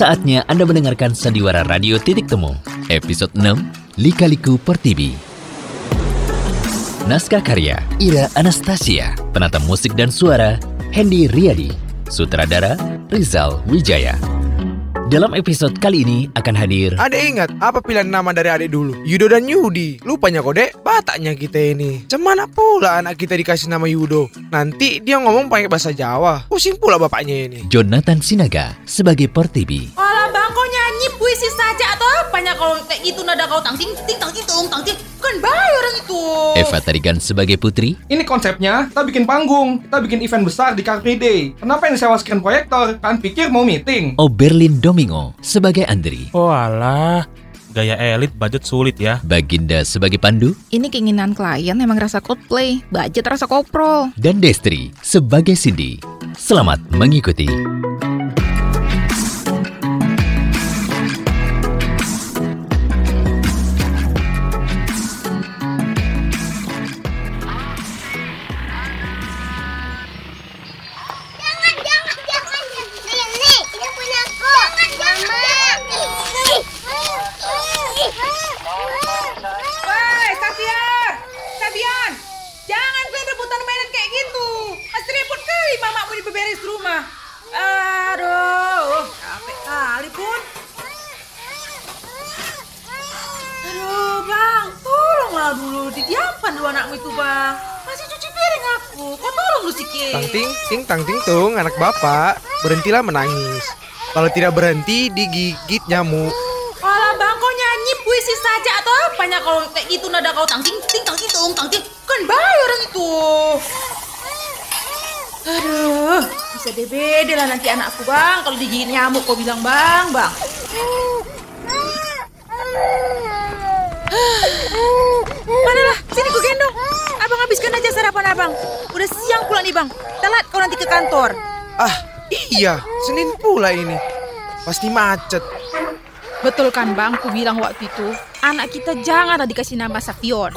Saatnya Anda mendengarkan Sandiwara Radio Titik Temu, episode 6, Lika-Liku Pertibi. Naskah karya Ira Anastasia, penata musik dan suara Hendy Riyadi, sutradara Rizal Wijaya. Dalam episode kali ini akan hadir Adek ingat apa pilihan nama dari adik dulu? Yudo dan Yudi. Lupanya kok dek, bataknya kita ini. Cemana pula anak kita dikasih nama Yudo? Nanti dia ngomong pakai bahasa Jawa. Pusing pula bapaknya ini. Jonathan Sinaga sebagai Pertibi. Alah bang kau nyanyi puisi saja atau apanya kalau kayak gitu nada kau tang ting ting tang ting tung tang ting kan bahaya orang itu. Eva Tarigan sebagai Putri, Ini konsepnya, kita bikin panggung, kita bikin event besar di Car Free Day. Kenapa yang sewa screen proyektor? Kan pikir mau meeting. Oberlin Domingo sebagai Andri, Oh alah, gaya elit budget sulit ya. Baginda sebagai Pandu, Ini keinginan klien emang rasa cosplay, budget rasa koprol. dan Destri sebagai Cindy. Selamat mengikuti. Dibeberes rumah. Aduh, capek kali pun. Aduh bang, tolonglah dulu didiamkan dulu anakmu itu bang. Masih cuci piring aku, kau tolong lu sikit. Tang ting, ting tang ting tung, anak bapak. Berhentilah menangis. Kalau tidak berhenti, digigit nyamuk. Alah bang, kau nyanyi puisi saja atau apanya kalau kayak gitu nada kau tang ting ting tang ting tung tang ting kan bahaya orang itu. Aduh, bisa beda lah nanti anakku bang kalau digigit nyamuk kau bilang bang bang. Manalah, sini ku gendong. Abang habiskan aja sarapan abang. Udah siang pula nih bang. Telat kau nanti ke kantor. Ah, iya. Senin pula ini. Pasti macet. Betul kan bang, ku bilang waktu itu, anak kita jangan dikasih nama Safion.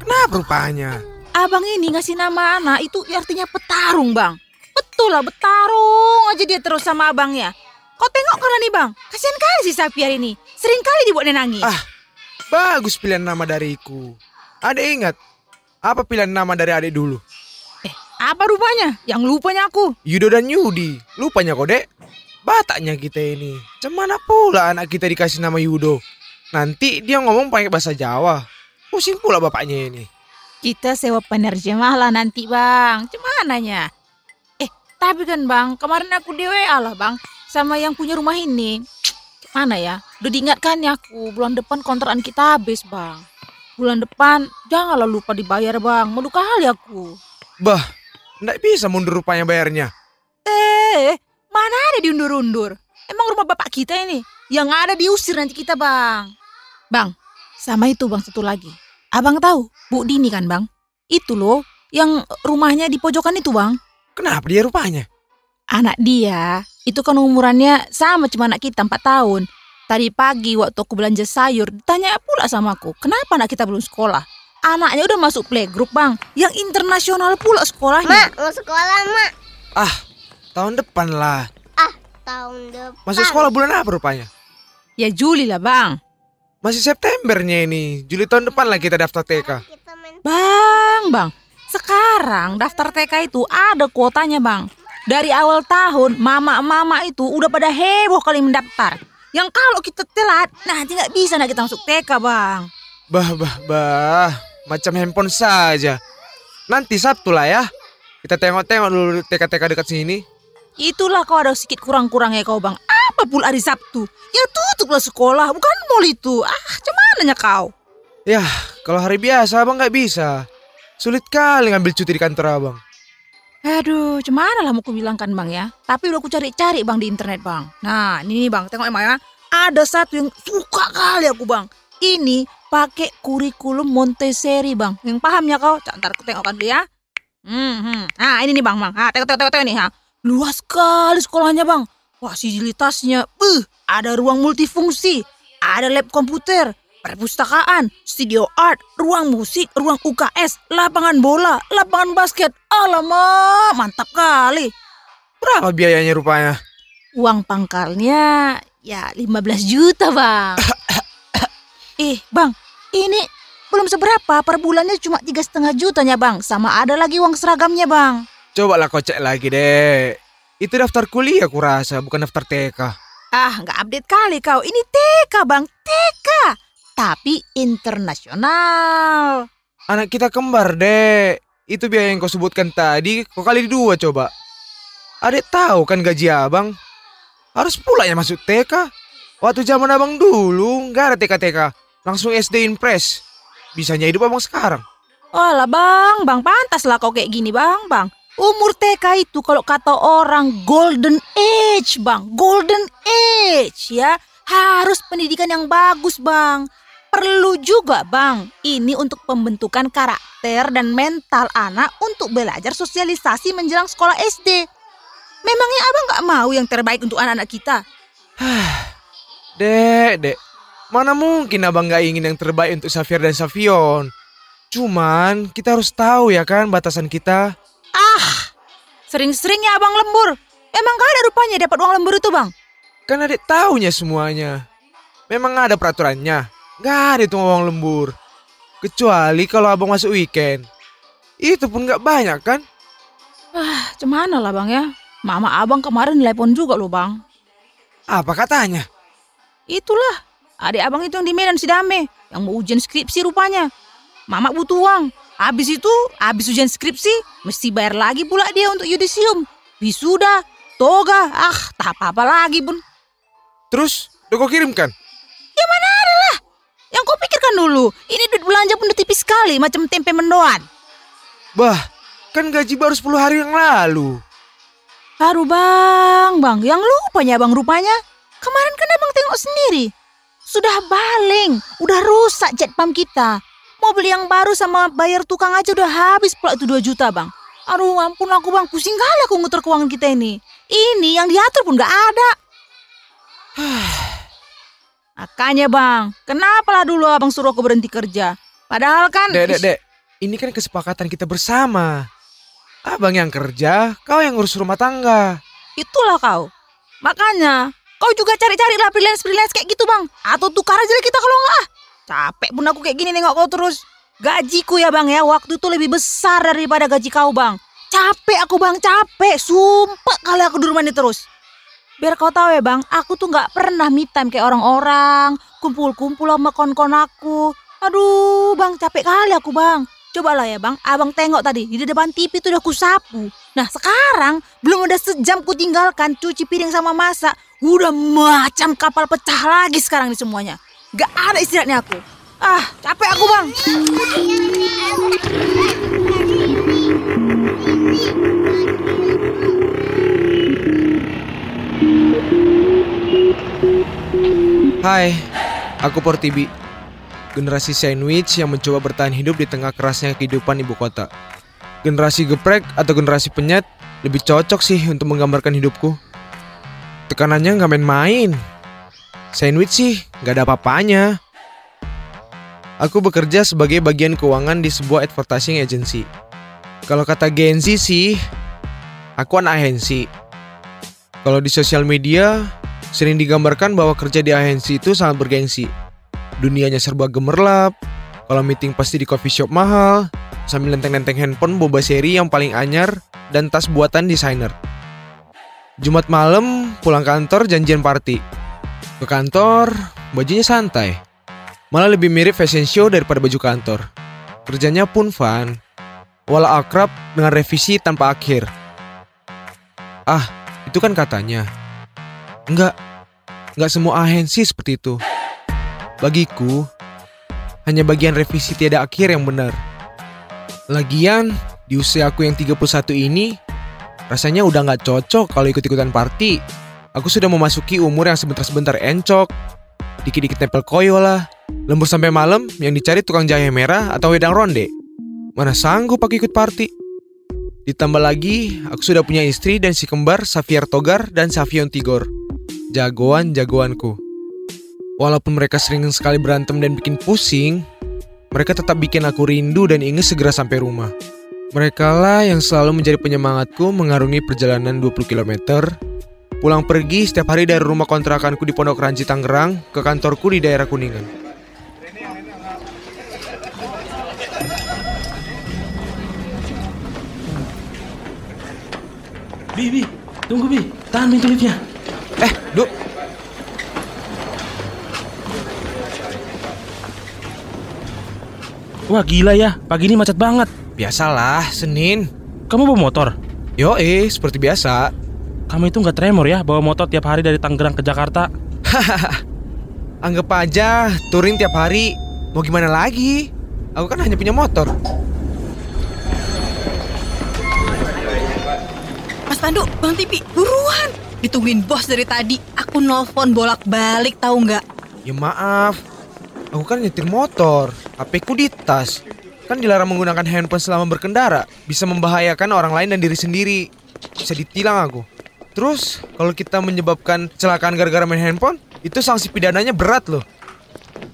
Kenapa rupanya? Abang ini ngasih nama anak itu artinya petarung bang. Betul lah, bertarung aja dia terus sama abangnya. Kau tengok kalau nih bang, kasihan kali si Safian ini. Sering kali dibuat nangis. Ah, bagus pilihan nama dariku. Adek ingat apa pilihan nama dari adik dulu? Eh, apa rupanya? Yang lupanya aku. Yudo dan Yudi. Lupanya kok dek. Bataknya kita ini. Cemana pula anak kita dikasih nama Yudo? Nanti dia ngomong pakai bahasa Jawa. Pusing pula bapaknya ini. Kita sewa penerjemah lah nanti bang. Cumananya. Eh, tapi kan bang, kemarin aku di WA lah bang. Sama yang punya rumah ini. Mana ya? Udah diingatkan ya aku. Bulan depan kontrakan kita habis bang. Bulan depan janganlah lupa dibayar bang. Mau kali aku. Bah, ndak bisa mundur rupanya bayarnya. Eh, mana ada diundur-undur? Emang rumah bapak kita ini? Yang ada diusir nanti kita bang. Bang, sama itu bang satu lagi. Abang tahu, Bu Dini kan bang? Itu loh, yang rumahnya di pojokan itu bang. Kenapa dia rupanya? Anak dia, itu kan umurannya sama cuma anak kita 4 tahun. Tadi pagi waktu aku belanja sayur, ditanya pula sama aku, kenapa anak kita belum sekolah? Anaknya udah masuk playgroup bang, yang internasional pula sekolahnya. Mak, mau sekolah, Mak. Ah, tahun depan lah. Ah, tahun depan. Masuk sekolah bulan apa rupanya? Ya Juli lah bang. Masih Septembernya ini. Juli tahun depan lah kita daftar TK. Bang, bang, sekarang daftar TK itu ada kuotanya bang. Dari awal tahun, mama-mama itu udah pada heboh kali mendaftar. Yang kalau kita telat, nanti nggak bisa nak kita masuk TK bang. Bah, bah, bah. Macam handphone saja. Nanti Sabtu lah ya. Kita tengok-tengok dulu TK-TK dekat sini. Itulah kau ada sedikit kurang-kurangnya kau bang. Apa pula hari Sabtu? Ya tutuplah sekolah, bukan mall itu. Ah, cumananya kau. Ya, kalau hari biasa abang nggak bisa. Sulit kali ngambil cuti di kantor abang. Aduh, cemana lah mau ku bilangkan bang ya. Tapi udah aku cari-cari bang di internet bang. Nah, ini nih bang, tengok emang ya. Ada satu yang suka kali aku bang. Ini pakai kurikulum Montessori bang. Yang paham ya kau? Ntar aku tengokkan dulu ya. Hmm, hmm. Nah ini nih bang, bang. Ah, tengok, tengok, tengok, tengok nih. Ha. Luas sekali sekolahnya bang. Fasilitasnya, uh, ada ruang multifungsi, ada lab komputer, perpustakaan, studio art, ruang musik, ruang UKS, lapangan bola, lapangan basket. Alamak, mantap kali. Berapa biayanya rupanya? Uang pangkalnya Ya 15 juta bang. eh bang, ini belum seberapa per bulannya cuma tiga setengah jutanya bang. Sama ada lagi uang seragamnya bang. Coba lah kau cek lagi deh. Itu daftar kuliah aku rasa, bukan daftar TK. Ah nggak update kali kau. Ini TK bang, TK. Tapi internasional. Anak kita kembar deh. Itu biaya yang kau sebutkan tadi, kau kali dua coba. Adek tahu kan gaji abang? Harus pula ya masuk TK. Waktu zaman abang dulu, nggak ada TK-TK. Langsung SD Impress. Bisanya hidup abang sekarang. Walah bang, bang pantas lah kau kayak gini bang, bang. Umur TK itu kalau kata orang golden age bang, golden age ya. Harus pendidikan yang bagus bang. Perlu juga bang, ini untuk pembentukan karakter dan mental anak untuk belajar sosialisasi menjelang sekolah SD. Memangnya abang nggak mau yang terbaik untuk anak-anak kita? Dek, dek. Mana mungkin abang nggak ingin yang terbaik untuk Safir dan Safion. Cuman kita harus tahu ya kan batasan kita. Ah, sering-seringnya abang lembur. Emang gak ada rupanya dapat uang lembur itu bang? Kan adek tahunya semuanya. Memang ada peraturannya. Nggak ada itu uang lembur. Kecuali kalau abang masuk weekend. Itu pun nggak banyak kan? Ah, cemana lah bang ya? Mama abang kemarin telepon juga loh bang. Apa katanya? Itulah, adik abang itu yang di Medan Sidame, yang mau ujian skripsi rupanya. Mama butuh uang. Habis itu, habis ujian skripsi, mesti bayar lagi pula dia untuk yudisium. Wisuda, toga, ah tak apa-apa lagi bun. Terus, udah kau kirimkan? Ya mana ada lah. Yang kau pikirkan dulu, ini duit belanja pun udah tipis sekali, macam tempe mendoan. Bah, kan gaji baru 10 hari yang lalu. Baru bang, bang, yang lupanya bang rupanya. Kemarin kan abang tengok sendiri. Sudah baling, udah rusak jet pump kita. Mau beli yang baru sama bayar tukang aja udah habis pula itu 2 juta bang. Aduh ampun aku bang, pusing kali aku ngutur keuangan kita ini. Ini yang diatur pun gak ada. Makanya bang, kenapa lah dulu abang suruh aku berhenti kerja? Padahal kan... Dek, dek, dek. Ini kan kesepakatan kita bersama. Abang yang kerja, kau yang ngurus rumah tangga. Itulah kau. Makanya, kau juga cari-cari lah freelance-freelance kayak gitu bang. Atau tukar aja lah kita kalau nggak ah. Capek pun aku kayak gini nengok kau terus. Gajiku ya bang ya, waktu itu lebih besar daripada gaji kau bang. Capek aku bang, capek. Sumpah kali aku di rumah ini terus. Biar kau tahu ya bang, aku tuh nggak pernah me time kayak orang-orang. Kumpul-kumpul sama kon-kon aku. Aduh bang, capek kali aku bang. Coba lah ya bang, abang tengok tadi di depan TV tuh udah kusapu. Nah sekarang belum ada sejam ku tinggalkan cuci piring sama masak. Udah macam kapal pecah lagi sekarang nih semuanya. Gak ada istirahatnya aku. Ah capek aku bang. Hai, aku Portibi. Generasi sandwich yang mencoba bertahan hidup di tengah kerasnya kehidupan ibu kota. Generasi geprek atau generasi penyet lebih cocok sih untuk menggambarkan hidupku. Tekanannya nggak main-main. Sandwich sih nggak ada apa-apanya. Aku bekerja sebagai bagian keuangan di sebuah advertising agency. Kalau kata Gen Z sih, aku anak agensi. Kalau di sosial media, sering digambarkan bahwa kerja di agensi itu sangat bergengsi. Dunianya serba gemerlap, kalau meeting pasti di coffee shop mahal, sambil nenteng-nenteng handphone boba seri yang paling anyar, dan tas buatan desainer. Jumat malam, pulang kantor janjian party. Ke kantor, bajunya santai. Malah lebih mirip fashion show daripada baju kantor. Kerjanya pun fun. Walau akrab dengan revisi tanpa akhir. Ah, itu kan katanya. Enggak, enggak semua agensi seperti itu. Bagiku, hanya bagian revisi tiada akhir yang benar. Lagian, di usia aku yang 31 ini, rasanya udah nggak cocok kalau ikut-ikutan party. Aku sudah memasuki umur yang sebentar-sebentar encok. Dikit-dikit tempel koyo lah. Lembur sampai malam yang dicari tukang jahe merah atau wedang ronde. Mana sanggup aku ikut party. Ditambah lagi, aku sudah punya istri dan si kembar Xavier Togar dan Savion Tigor. Jagoan-jagoanku. Walaupun mereka sering sekali berantem dan bikin pusing, mereka tetap bikin aku rindu dan ingin segera sampai rumah. Mereka lah yang selalu menjadi penyemangatku mengarungi perjalanan 20 km Pulang pergi setiap hari dari rumah kontrakanku di Pondok Ranji Tangerang ke kantorku di daerah Kuningan. Bi, Bi, tunggu Bi, tahan pintu liftnya. Eh, Duk, Wah gila ya, pagi ini macet banget. biasalah, Senin. Kamu bawa motor? Yo eh, seperti biasa. Kamu itu nggak tremor ya bawa motor tiap hari dari Tangerang ke Jakarta? Anggap aja touring tiap hari. Mau gimana lagi? Aku kan hanya punya motor. Mas Pandu, Bang Tipi, buruan. Ditungguin bos dari tadi. Aku nelfon bolak-balik tahu nggak? Ya maaf, aku kan nyetir motor, HP ku di tas. Kan dilarang menggunakan handphone selama berkendara, bisa membahayakan orang lain dan diri sendiri. Bisa ditilang aku. Terus, kalau kita menyebabkan kecelakaan gara-gara main handphone, itu sanksi pidananya berat loh.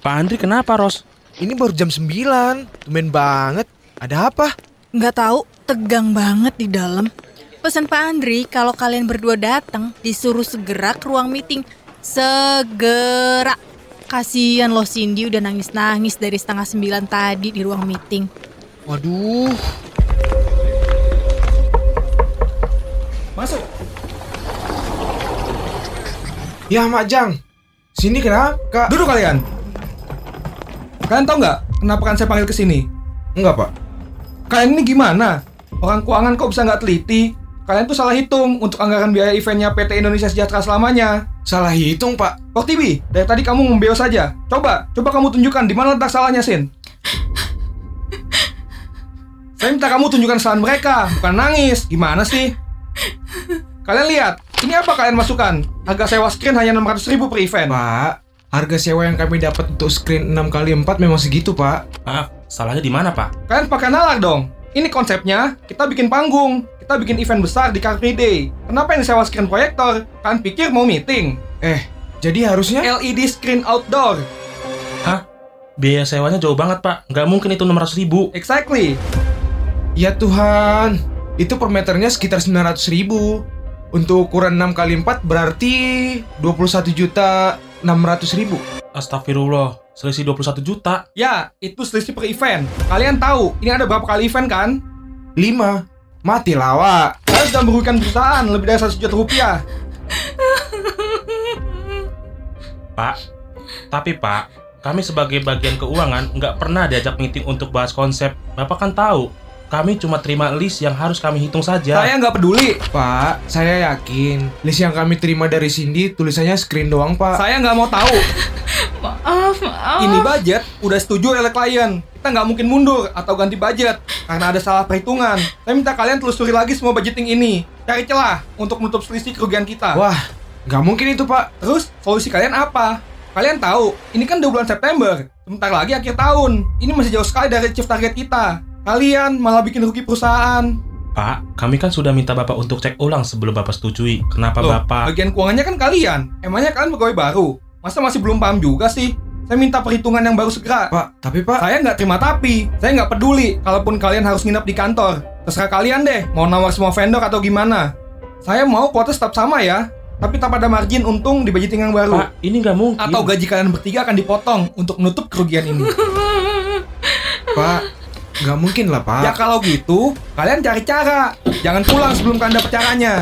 Pak Andri kenapa Ros? Ini baru jam 9, tumben banget. Ada apa? Nggak tahu, tegang banget di dalam. Pesan Pak Andri kalau kalian berdua datang disuruh segera ke ruang meeting. Segera. Kasian loh Cindy udah nangis-nangis dari setengah sembilan tadi di ruang meeting. Waduh, Masuk. Ya Mak Jang. Sini kenapa? Duduk kalian. Kalian tahu nggak kenapa kan saya panggil ke sini? Enggak, Pak. Kalian ini gimana? Orang keuangan kok bisa nggak teliti? Kalian tuh salah hitung untuk anggaran biaya eventnya PT Indonesia Sejahtera selamanya. Salah hitung, Pak. Kok TV, dari tadi kamu membeo saja. Coba, coba kamu tunjukkan di mana letak salahnya, Sin. Saya minta kamu tunjukkan kesalahan mereka, bukan nangis. Gimana sih? Kalian lihat, ini apa kalian masukkan? Harga sewa screen hanya 600 ribu per event. Pak, harga sewa yang kami dapat untuk screen 6 kali 4 memang segitu, Pak. Maaf, salahnya di mana Pak? Kalian pakai nalar dong. Ini konsepnya, kita bikin panggung. Kita bikin event besar di Car Free Day. Kenapa yang sewa screen proyektor? Kalian pikir mau meeting? Eh, jadi harusnya LED screen outdoor. Hah? Biaya sewanya jauh banget Pak, nggak mungkin itu 600 ribu. Exactly. Ya Tuhan, itu per meternya sekitar 900 ribu. Untuk ukuran 6 kali 4 berarti 21 juta 600 ribu. Astagfirullah, selisih 21 juta. Ya, itu selisih per event. Kalian tahu, ini ada berapa kali event kan? 5. Mati lawa. Kalian sudah merugikan perusahaan lebih dari 1 juta rupiah. Pak, tapi Pak, kami sebagai bagian keuangan nggak pernah diajak meeting untuk bahas konsep. Bapak kan tahu, kami cuma terima list yang harus kami hitung saja. Saya nggak peduli. Pak, saya yakin list yang kami terima dari Cindy tulisannya screen doang, Pak. Saya nggak mau tahu. Maaf, maaf. Ini budget udah setuju oleh klien. Kita nggak mungkin mundur atau ganti budget karena ada salah perhitungan. Saya minta kalian telusuri lagi semua budgeting ini. Cari celah untuk menutup selisih kerugian kita. Wah, nggak mungkin itu, Pak. Terus solusi kalian apa? Kalian tahu, ini kan udah bulan September. Sebentar lagi akhir tahun. Ini masih jauh sekali dari achieve target kita. Kalian malah bikin rugi perusahaan. Pak, kami kan sudah minta Bapak untuk cek ulang sebelum Bapak setujui. Kenapa Loh, Bapak? bagian keuangannya kan kalian. Emangnya kalian pegawai baru? Masa masih belum paham juga sih? Saya minta perhitungan yang baru segera. Pak, tapi Pak, Saya nggak terima tapi. Saya nggak peduli kalaupun kalian harus nginep di kantor. Terserah kalian deh, mau nawar semua vendor atau gimana. Saya mau kuota tetap sama ya, tapi tanpa ada margin untung di budgeting yang baru. Pak, ini nggak mungkin. Atau gaji kalian bertiga akan dipotong untuk menutup kerugian ini. Pak, nggak mungkin lah, Pak. ya kalau gitu, kalian cari cara. Jangan pulang sebelum kalian dapat caranya.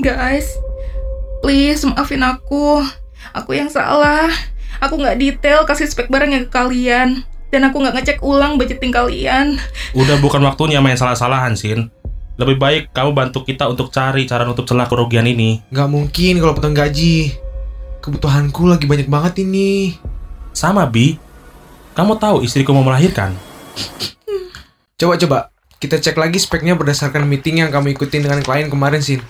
Guys, please maafin aku. Aku yang salah. Aku nggak detail kasih spek barangnya ke kalian. Dan aku nggak ngecek ulang budgeting kalian. Udah bukan waktunya main salah-salahan, Sin. Lebih baik kamu bantu kita untuk cari cara nutup celah kerugian ini. Nggak mungkin kalau potong gaji. Kebutuhanku lagi banyak banget ini. Sama, Bi. Kamu tahu istriku mau melahirkan? Coba-coba, kita cek lagi speknya berdasarkan meeting yang kamu ikutin dengan klien kemarin, Sin.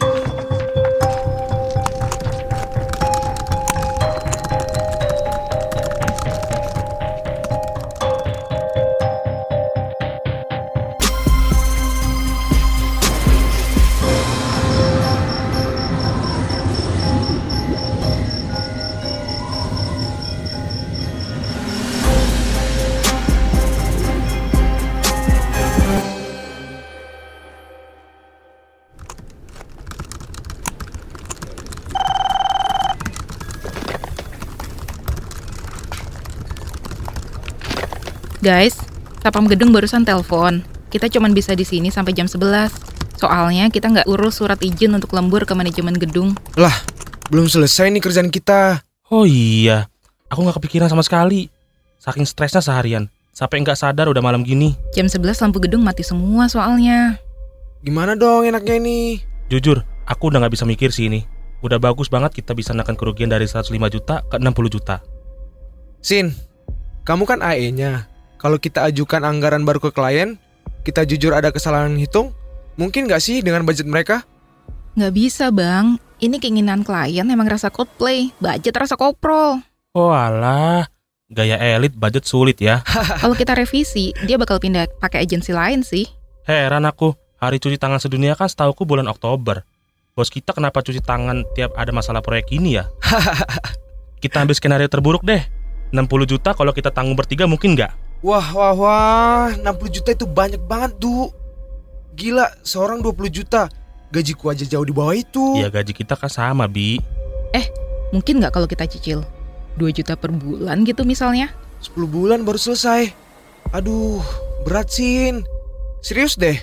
Guys, Sapam Gedung barusan telepon. Kita cuman bisa di sini sampai jam 11. Soalnya kita nggak urus surat izin untuk lembur ke manajemen gedung. Lah, belum selesai nih kerjaan kita. Oh iya, aku nggak kepikiran sama sekali. Saking stresnya seharian, sampai nggak sadar udah malam gini. Jam 11 lampu gedung mati semua soalnya. Gimana dong enaknya ini? Jujur, aku udah nggak bisa mikir sih ini. Udah bagus banget kita bisa naikkan kerugian dari 105 juta ke 60 juta. Sin, kamu kan AE-nya. Kalau kita ajukan anggaran baru ke klien, kita jujur ada kesalahan hitung, mungkin nggak sih dengan budget mereka? Nggak bisa bang, ini keinginan klien emang rasa cosplay, budget rasa koprol. Oh alah, gaya elit budget sulit ya. Kalau kita revisi, dia bakal pindah pakai agensi lain sih. Heran aku, hari cuci tangan sedunia kan setauku bulan Oktober. Bos kita kenapa cuci tangan tiap ada masalah proyek ini ya? kita ambil skenario terburuk deh. 60 juta kalau kita tanggung bertiga mungkin nggak? Wah, wah, wah, 60 juta itu banyak banget, Du. Gila, seorang 20 juta. Gajiku aja jauh di bawah itu. Ya gaji kita kan sama, Bi. Mungkin nggak kalau kita cicil? 2 juta per bulan gitu misalnya? 10 bulan baru selesai. Aduh, berat, Sin. Serius deh.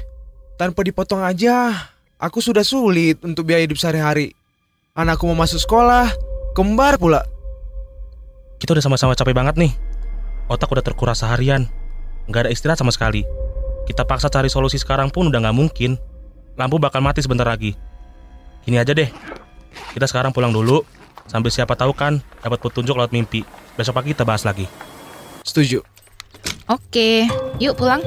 Tanpa dipotong aja, aku sudah sulit untuk biaya hidup sehari-hari. Anakku mau masuk sekolah, kembar pula. Kita udah sama-sama capek banget nih. Otak udah terkuras seharian. Nggak ada istirahat sama sekali. Kita paksa cari solusi sekarang pun udah nggak mungkin. Lampu bakal mati sebentar lagi. Gini aja deh. Kita sekarang pulang dulu. Sambil siapa tahu kan dapat petunjuk lewat mimpi. Besok pagi kita bahas lagi. Setuju. Oke, yuk pulang.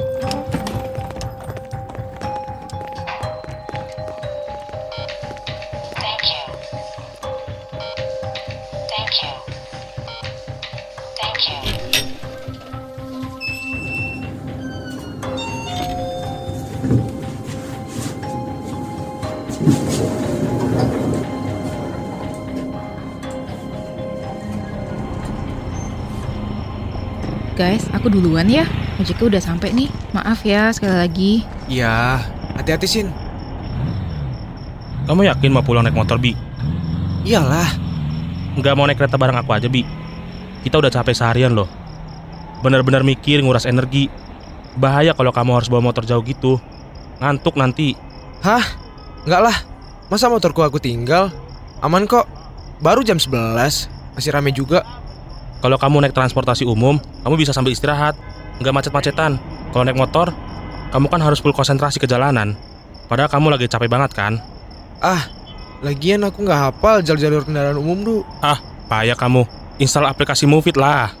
Guys, aku duluan ya. Ojeknya udah sampai nih. Maaf ya sekali lagi. Iya, hati-hati, Sin. Kamu yakin mau pulang naik motor, Bi? Iyalah, Nggak mau naik kereta bareng aku aja, Bi. Kita udah capek seharian loh. Bener-bener mikir nguras energi. Bahaya kalau kamu harus bawa motor jauh gitu. Ngantuk nanti. enggak lah. Masa motorku aku tinggal? Aman kok. Baru jam 11, masih rame juga. Kalau kamu naik transportasi umum, kamu bisa sambil istirahat. Nggak macet-macetan. Kalau naik motor, kamu kan harus full konsentrasi ke jalanan. Padahal kamu lagi capek banget kan? Ah, lagian aku nggak hafal jalur-jalur kendaraan umum, Du. Payah kamu. Install aplikasi Movit lah.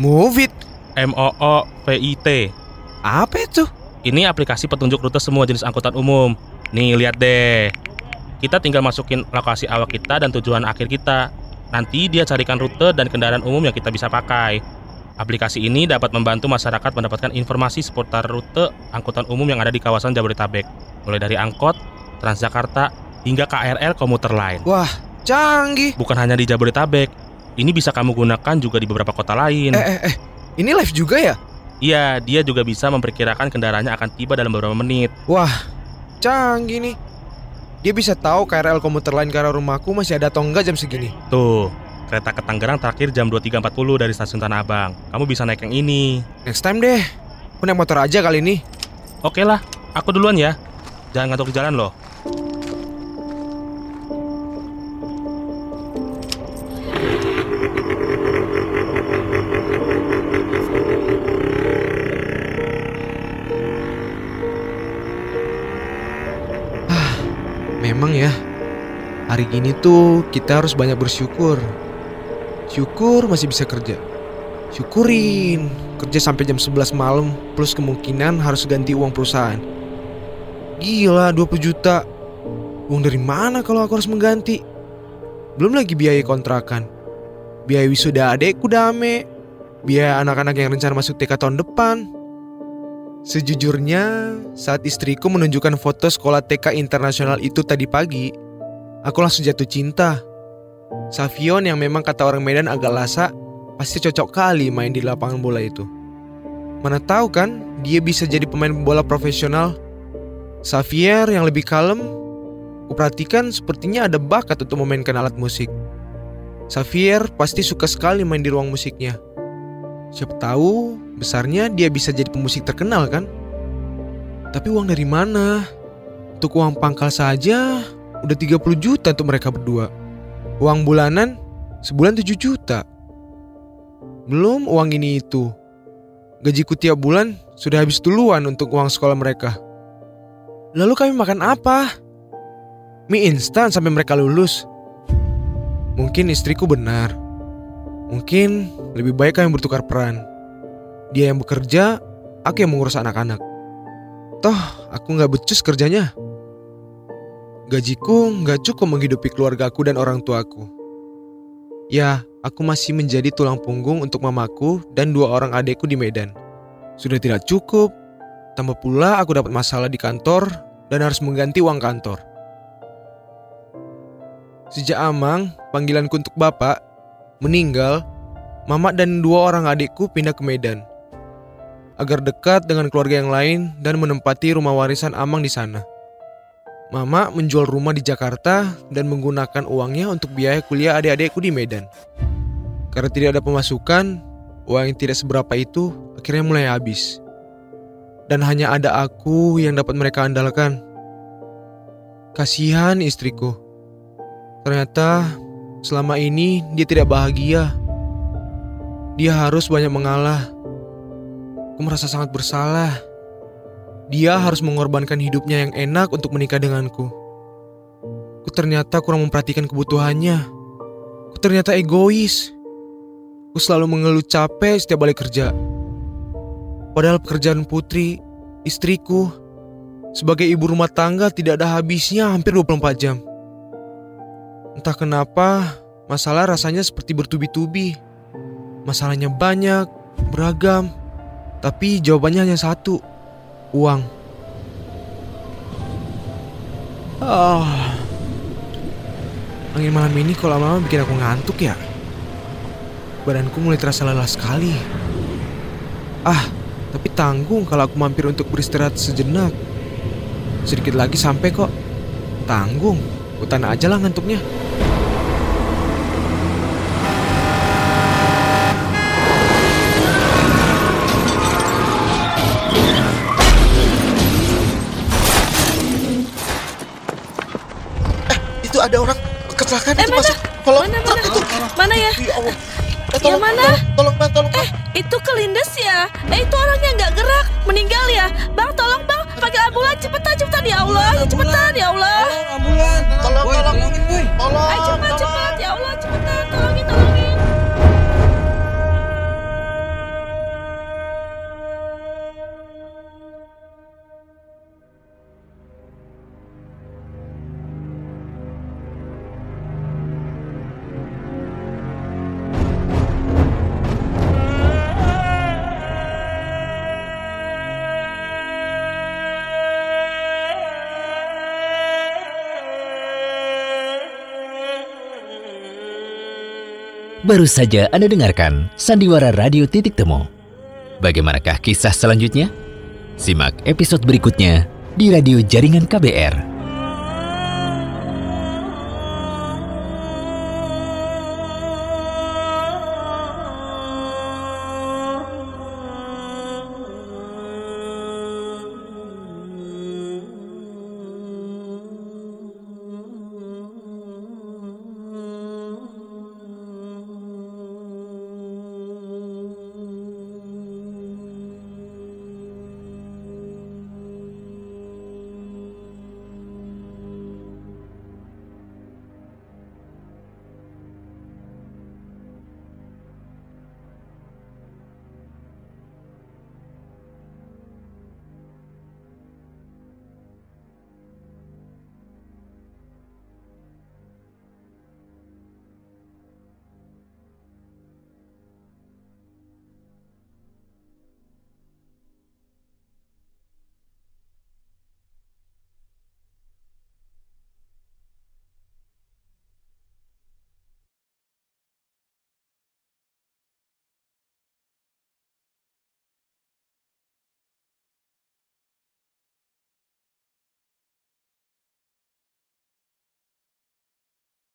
Move it. M-O-O-V-I-T. Apa itu? Ini aplikasi petunjuk rute semua jenis angkutan umum. Nih, lihat deh. Kita tinggal masukin lokasi awal kita dan tujuan akhir kita. Nanti dia carikan rute dan kendaraan umum yang kita bisa pakai. Aplikasi ini dapat membantu masyarakat mendapatkan informasi seputar rute angkutan umum yang ada di kawasan Jabodetabek. Mulai dari angkot, Transjakarta, hingga KRL komuter lain. Wah, canggih. Bukan hanya di Jabodetabek. Ini bisa kamu gunakan juga di beberapa kota lain. Eh, eh, eh. Ini live juga ya? Iya, dia juga bisa memperkirakan kendaraannya akan tiba dalam beberapa menit. Wah, canggih nih. Dia bisa tahu KRL komuter lain ke arah rumahku masih ada atau enggak jam segini. Tuh, kereta ke Tangerang terakhir jam 23.40 dari stasiun Tanah Abang. Kamu bisa naik yang ini. Next time deh. Aku naik motor aja kali ini. Oke lah, aku duluan ya. Jangan ngantuk di jalan loh. Hari gini tuh kita harus banyak bersyukur. Syukur masih bisa kerja. Syukurin, kerja sampai jam 11 malam plus kemungkinan harus ganti uang perusahaan. Gila, 20 juta. Uang dari mana kalau aku harus mengganti? Belum lagi biaya kontrakan. Biaya wisuda adekku dame. Biaya anak-anak yang rencana masuk TK tahun depan. Sejujurnya, saat istriku menunjukkan foto sekolah TK internasional itu tadi pagi, aku langsung jatuh cinta. Savion yang memang kata orang Medan agak lasa, pasti cocok kali main di lapangan bola itu. Mana tahu kan, dia bisa jadi pemain bola profesional. Xavier yang lebih kalem, kuperhatikan sepertinya ada bakat untuk memainkan alat musik. Xavier pasti suka sekali main di ruang musiknya. Siapa tahu besarnya dia bisa jadi pemusik terkenal kan? Tapi uang dari mana? Untuk uang pangkal saja udah 30 juta untuk mereka berdua. Uang bulanan sebulan 7 juta. Belum uang ini itu. Gajiku tiap bulan sudah habis duluan untuk uang sekolah mereka. Lalu kami makan apa? Mie instan sampai mereka lulus. Mungkin istriku benar. Mungkin lebih baik kami bertukar peran. Dia yang bekerja, aku yang mengurus anak-anak. Toh, aku nggak becus kerjanya. Gajiku nggak cukup menghidupi keluargaku dan orang tuaku. Ya, aku masih menjadi tulang punggung untuk mamaku dan dua orang adekku di Medan. Sudah tidak cukup, tambah pula aku dapat masalah di kantor dan harus mengganti uang kantor. Sejak Amang, panggilanku untuk bapak, meninggal, mama dan dua orang adikku pindah ke Medan. Agar dekat dengan keluarga yang lain dan menempati rumah warisan Amang di sana. Mama menjual rumah di Jakarta dan menggunakan uangnya untuk biaya kuliah adik-adikku di Medan. Karena tidak ada pemasukan, uang yang tidak seberapa itu akhirnya mulai habis. Dan hanya ada aku yang dapat mereka andalkan. Kasihan istriku. Ternyata selama ini dia tidak bahagia. Dia harus banyak mengalah. Aku merasa sangat bersalah. Dia harus mengorbankan hidupnya yang enak untuk menikah denganku. Ku ternyata kurang memperhatikan kebutuhannya. Ku ternyata egois. Ku selalu mengeluh capek setiap balik kerja. Padahal pekerjaan putri, istriku, sebagai ibu rumah tangga tidak ada habisnya hampir 24 jam. Entah kenapa, masalah rasanya seperti bertubi-tubi. Masalahnya banyak, beragam, tapi jawabannya hanya satu, uang. Ah, angin malam ini kalau lama-lama bikin aku ngantuk ya. Badanku mulai terasa lelah sekali. Ah, tapi tanggung kalau aku mampir untuk beristirahat sejenak. Sedikit lagi sampai kok. Tanggung, hutan aja lah ngantuknya. Ada orang kecelakaan Eh, itu mana? masuk. Tolong, Mana, tolong, mana? itu. Mana ya? Ya Allah. Eh, Yang mana? Tolong, tolong, Bang, tolong, Bang. Itu kelindes ya? Eh itu orangnya nggak gerak, meninggal ya? Bang tolong bang, panggil ambulan cepetan cepetan ya Allah, ya cepetan ya Allah. Tolong, tolong. Tolong, Ayo cepat tolong. cepat ya Allah cepetan, Baru saja Anda dengarkan Sandiwara Radio Titik Temu. Bagaimanakah kisah selanjutnya? Simak episode berikutnya di radio jaringan KBR.